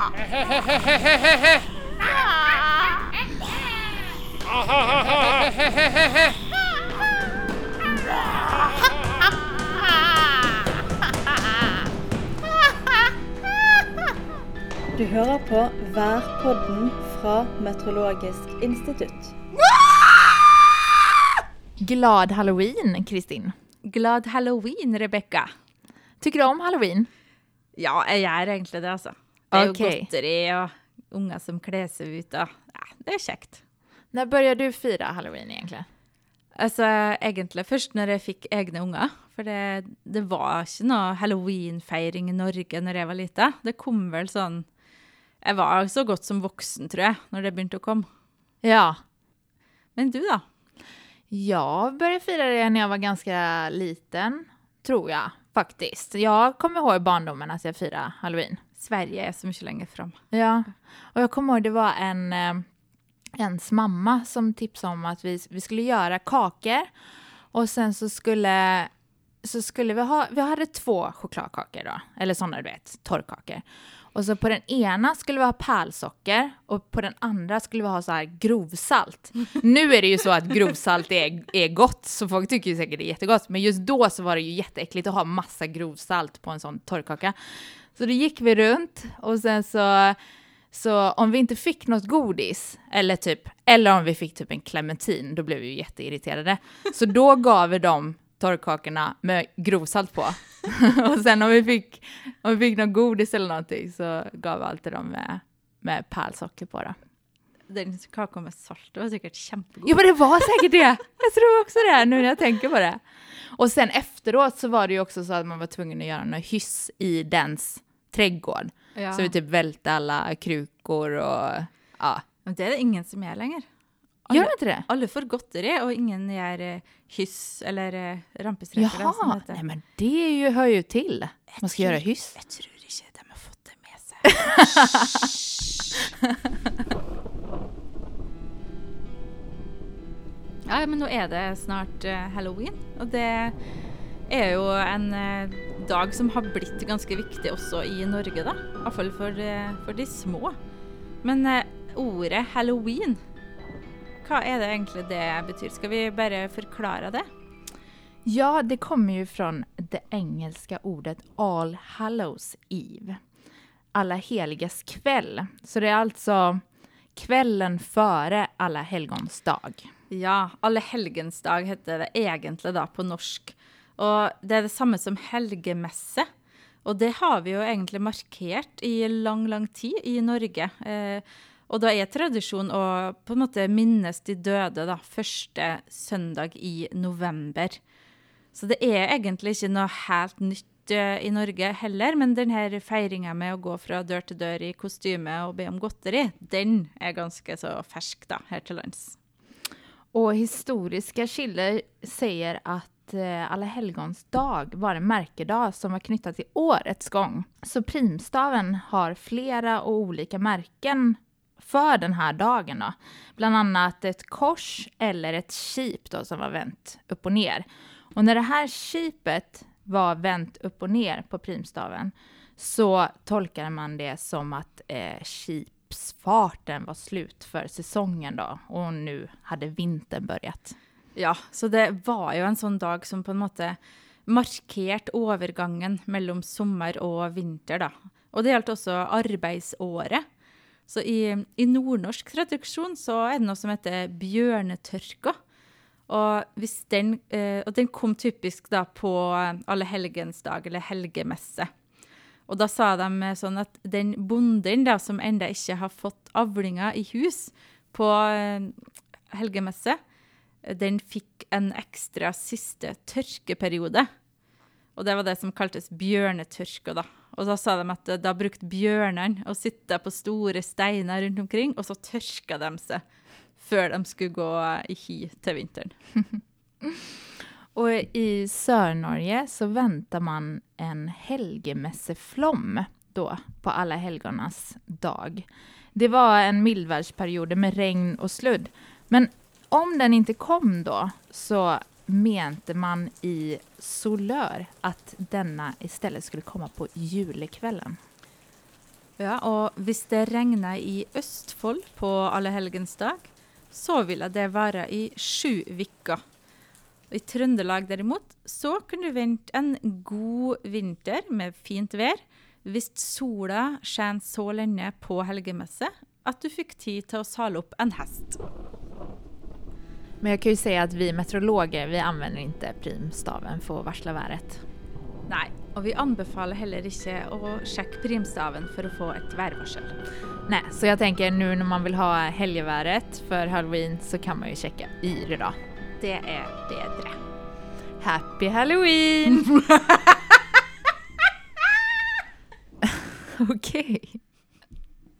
Du hører på Værpodden fra Meteorologisk institutt. Glad halloween, Kristin. Glad halloween, Rebekka. Tycker du om halloween? Ja, jeg gjør egentlig det, altså. Det er Ok. jo godteri og unger som kler seg ut, og ja, det er kjekt. När började du fira halloween egentligen? Altså, egentlig først når jeg fikk egne unger, for det, det var ikke noe halloween-feiring i Norge når jeg var lita. Det kom vel sånn Jeg var så godt som voksen, tror jeg, når det å komme. Ja, Men du, da? jag började fira det när jag var ganska liten, tror jag faktiskt. Jag kommer ihåg i barndomen att jag firade halloween. Sverige er så mye lenger fram. Ja, och jag kommer ihåg det var en eh, ens mamma som tipsade om att vi, vi skulle göra kakor och sen så skulle så skulle vi ha, vi hade två chokladkakor då, eller sådana du vet, torrkakor. Och så på den ena skulle vi ha pärlsocker och på den andra skulle vi ha så här grovsalt. Nu är det ju så att grovsalt är, är gott, så folk tycker ju säkert det är jättegott, men just då så var det ju jätteäckligt att ha massa grovsalt på en sån torrkaka. Så då gick vi runt och sen så, så om vi inte fick något godis, eller typ, eller om vi fick typ en clementin, då blev vi ju jätteirriterade. Så då gav vi dem torrkakorna med grovsalt på. och sen om vi fick, om vi fick något godis eller någonting så gav vi alltid dem med, med pärlsocker på då. Den kaka med salt det var sikkert kjempegod. Jo men det var säkert det! Jag tror också det, nu när jag tänker på det. Och sen efteråt så var det ju också så att man var tvungen att göra något hyss i dens trädgård. Ja. Så vi typ välte alla krukor och ja. Men det er det ingen som gjør lenger. Gör det inte det? Alle får godteri, og ingen gjør eh, hyss eller eh, det Jaha, nej men det är ju, hör ju till. Man ska göra hyss. Jeg tror ikke de har fått det med seg. ja, men nå er det snart eh, halloween, og det er jo en eh, dag som har blitt ganske viktig også i Norge, da. Iallfall for, eh, for de små. Men eh, ordet halloween, hva er det egentlig det betyr? Skal vi bare forklare det? Ja, det kommer ju från det engelska ordet All Hallows Eve. Alla heligas kväll. Så det är alltså kvällen före Alla helgons dag. Ja, Alle helgens dag heter det egentlig da på norsk. Og det er det samme som helgemesse. Og det har vi jo egentlig markert i lang, lang tid i Norge. Eh, og da er tradisjon å på en måte minnes de døde da, første søndag i november. Så det er egentlig ikke noe helt nytt eh, i Norge heller, men denne feiringa med å gå fra dør til dør i kostyme og be om godteri, den er ganske så fersk da, her til lands. Och historiska källor säger att Eh, Alla helgons dag var en märkedag som var knyttad till årets gång. Så primstaven har flera och olika märken för den här dagen. Då. Bland annat ett kors eller ett kip då, som var vänt upp och ner. Och när det här kipet var vänt upp och ner på primstaven så tolkade man det som att eh, kipsfarten var slut för säsongen då och nu hade vintern börjat. Ja, så det var jo en sånn dag som på en måte markerte overgangen mellom sommer og vinter, da. Og det gjaldt også arbeidsåret. Så i, i nordnorsk tradisjon så er det noe som heter bjørnetørka. Og, den, eh, og den kom typisk da på Alla helgens dag, eller helgemesse. Og da sa de eh, sånn at den bonden da, som enda ikke har fått avlinger i hus på eh, helgemesse, den fikk en ekstra siste tørkeperiode. Og det var det som kaltes bjørnetørka, da. Og da sa de at eh, da brukte bjørnene å sitte på store steiner rundt omkring, og så tørka de seg før de skulle gå i hi til vinteren. Och i Sörnorge så väntar man en helgemesseflom då på alla helgonas dag. Det var en mildvärdsperiod med regn och sludd. Men om den inte kom då så mente man i Solör att denna istället skulle komma på julekvällen. Ja, och om det regnade i Östfold på Alla Helgens Dag, så ville det vara i sju veckor. I Trøndelag däremot, så kunde du vänta en god vinter med fint väder, om sola sken så länge på helgemesse att du fick tid till att sala upp en häst. Men jag kan ju säga att vi meteorologer, vi använder inte primstaven för att varsla vädret. Nei, og vi anbefaler heller ikke å sjekke primstaven for å få et værvarsel. Nej, så jag tänker nu när man vill ha helgevädret för halloween så kan man ju checka Yr då. Det er bedre. Happy halloween! Okej.